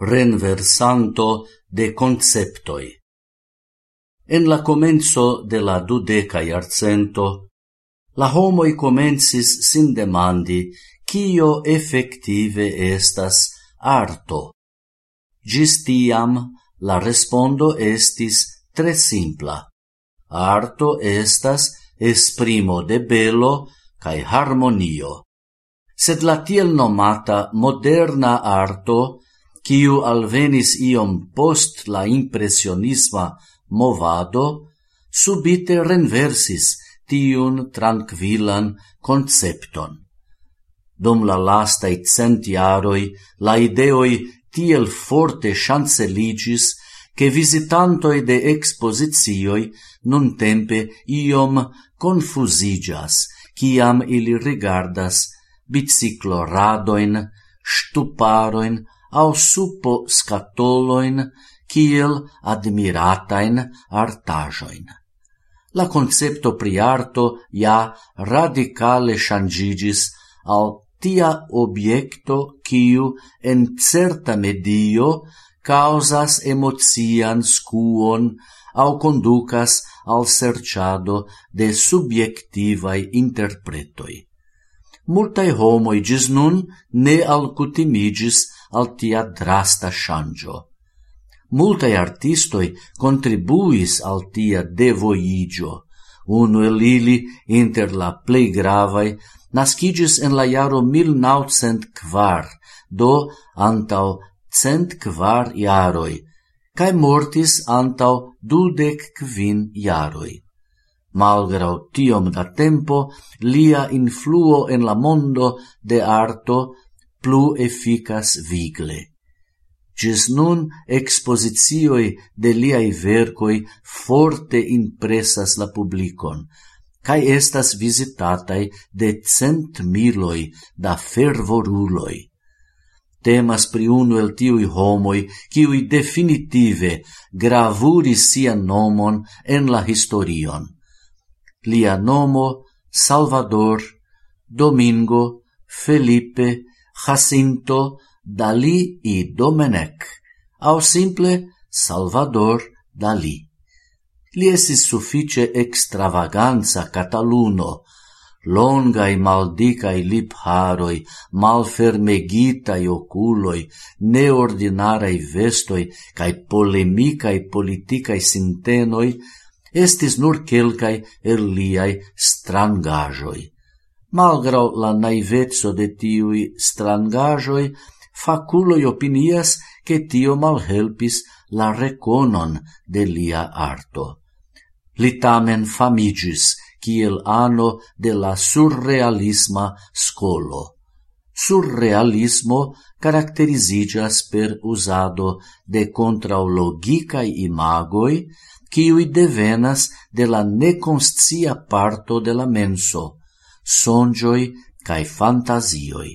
renversanto de conceptoi. En la comenzo de la dudeca iarcento, la homoi comensis sin demandi cio effective estas arto. Gis tiam la respondo estis tre simpla. Arto estas esprimo de belo cae harmonio. Sed la tiel nomata moderna arto quiu alvenis iom post la impressionisma movado, subite renversis tiun tranquillan concepton. Dum la lastai centiaroi, la ideoi tiel forte chanceligis che visitantoi de exposizioi nun tempe iom confusigas, ciam ili rigardas bicicloradoin, stuparoin, au suppo scatoloin kiel admiratain artajoin. La concepto pri arto ja radicale changigis al tia objekto kiu en certa medio causas emocian scuon au conducas al serciado de subjectivai interpretoi. Multae homoi gis nun ne alcutimigis al tia drasta shangio. Multae artistoi contribuis al tia devoigio. Uno el ili, inter la plei gravai, nascigis en la iaro 1904, do antau cent quar iaroi, cae mortis antau dudec quin iaroi. Malgrau tiom da tempo, lia influo en la mondo de arto plu efficas vigle. Gis nun expositioi de liai vercoi forte impressas la publicon, cae estas visitatai de cent miloi da fervoruloi. Temas pri unu el tiui homoi, kiui definitive gravuris sia nomon en la historion. Lia nomo Salvador, Domingo, Felipe, Jacinto Dalí y Domenech, au simple Salvador Dalí. Li esis suffice extravaganza cataluno, longai maldicai lipharoi, malfermegitai oculoi, neordinarai vestoi, cae polemicae politicae sintenoi, estis nur quelcae er liai strangajoi. Malgrau la naivezzo de tiui strangajoi, faculoi opinias che tio malhelpis la reconon de lia arto. Li tamen famigis kiel ano de la surrealisma scolo. Surrealismo caracterizigas per usado de contraologicae imagoi, kiui devenas de la neconscia parto de la menso, songioi cae fantasioi.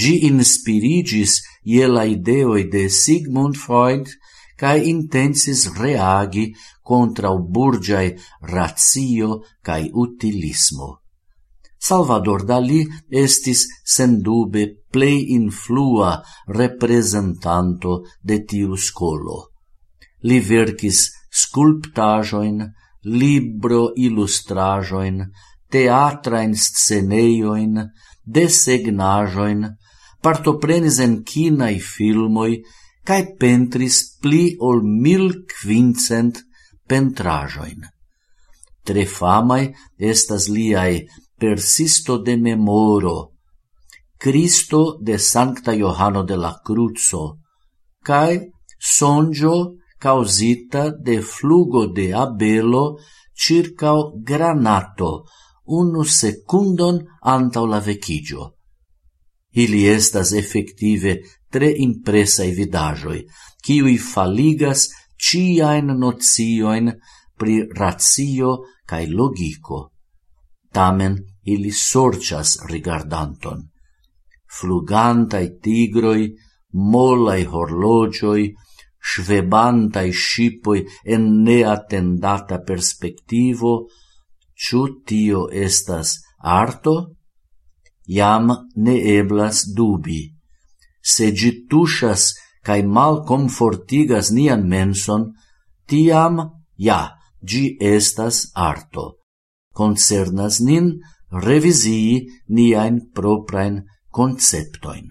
Gi inspirigis ie la ideoi de Sigmund Freud cae intensis reagi contra burgiae ratio cae utilismo. Salvador Dali estis sendube plei influa representanto de tiu scolo. Li verkis sculptajoin, libro illustrajoin, teatrain sceneioin, desegnajoin, partoprenis en kinai filmoi, cae pentris pli ol mil quincent pentrajoin. Tre famai estas liai persisto de memoro, Cristo de Sancta Johano de la Cruzo, cae sonjo causita de flugo de abelo circa granato unu secundon antau la vecigio. Ili estas effective tre impresai vidajoi, kiui faligas ciaen nocioin pri ratio cae logico. Tamen ili sorcias rigardanton. Flugantai tigroi, molai horlogioi, svebantai scipoi en neatendata perspectivo, Ĉu tio estas arto? Jam ne eblas dubi. Se ĝi tuŝas kaj malkomfortigas nian menson, tiam ja, ĝi estas arto. Concernas nin revizii niain proprain conceptoin.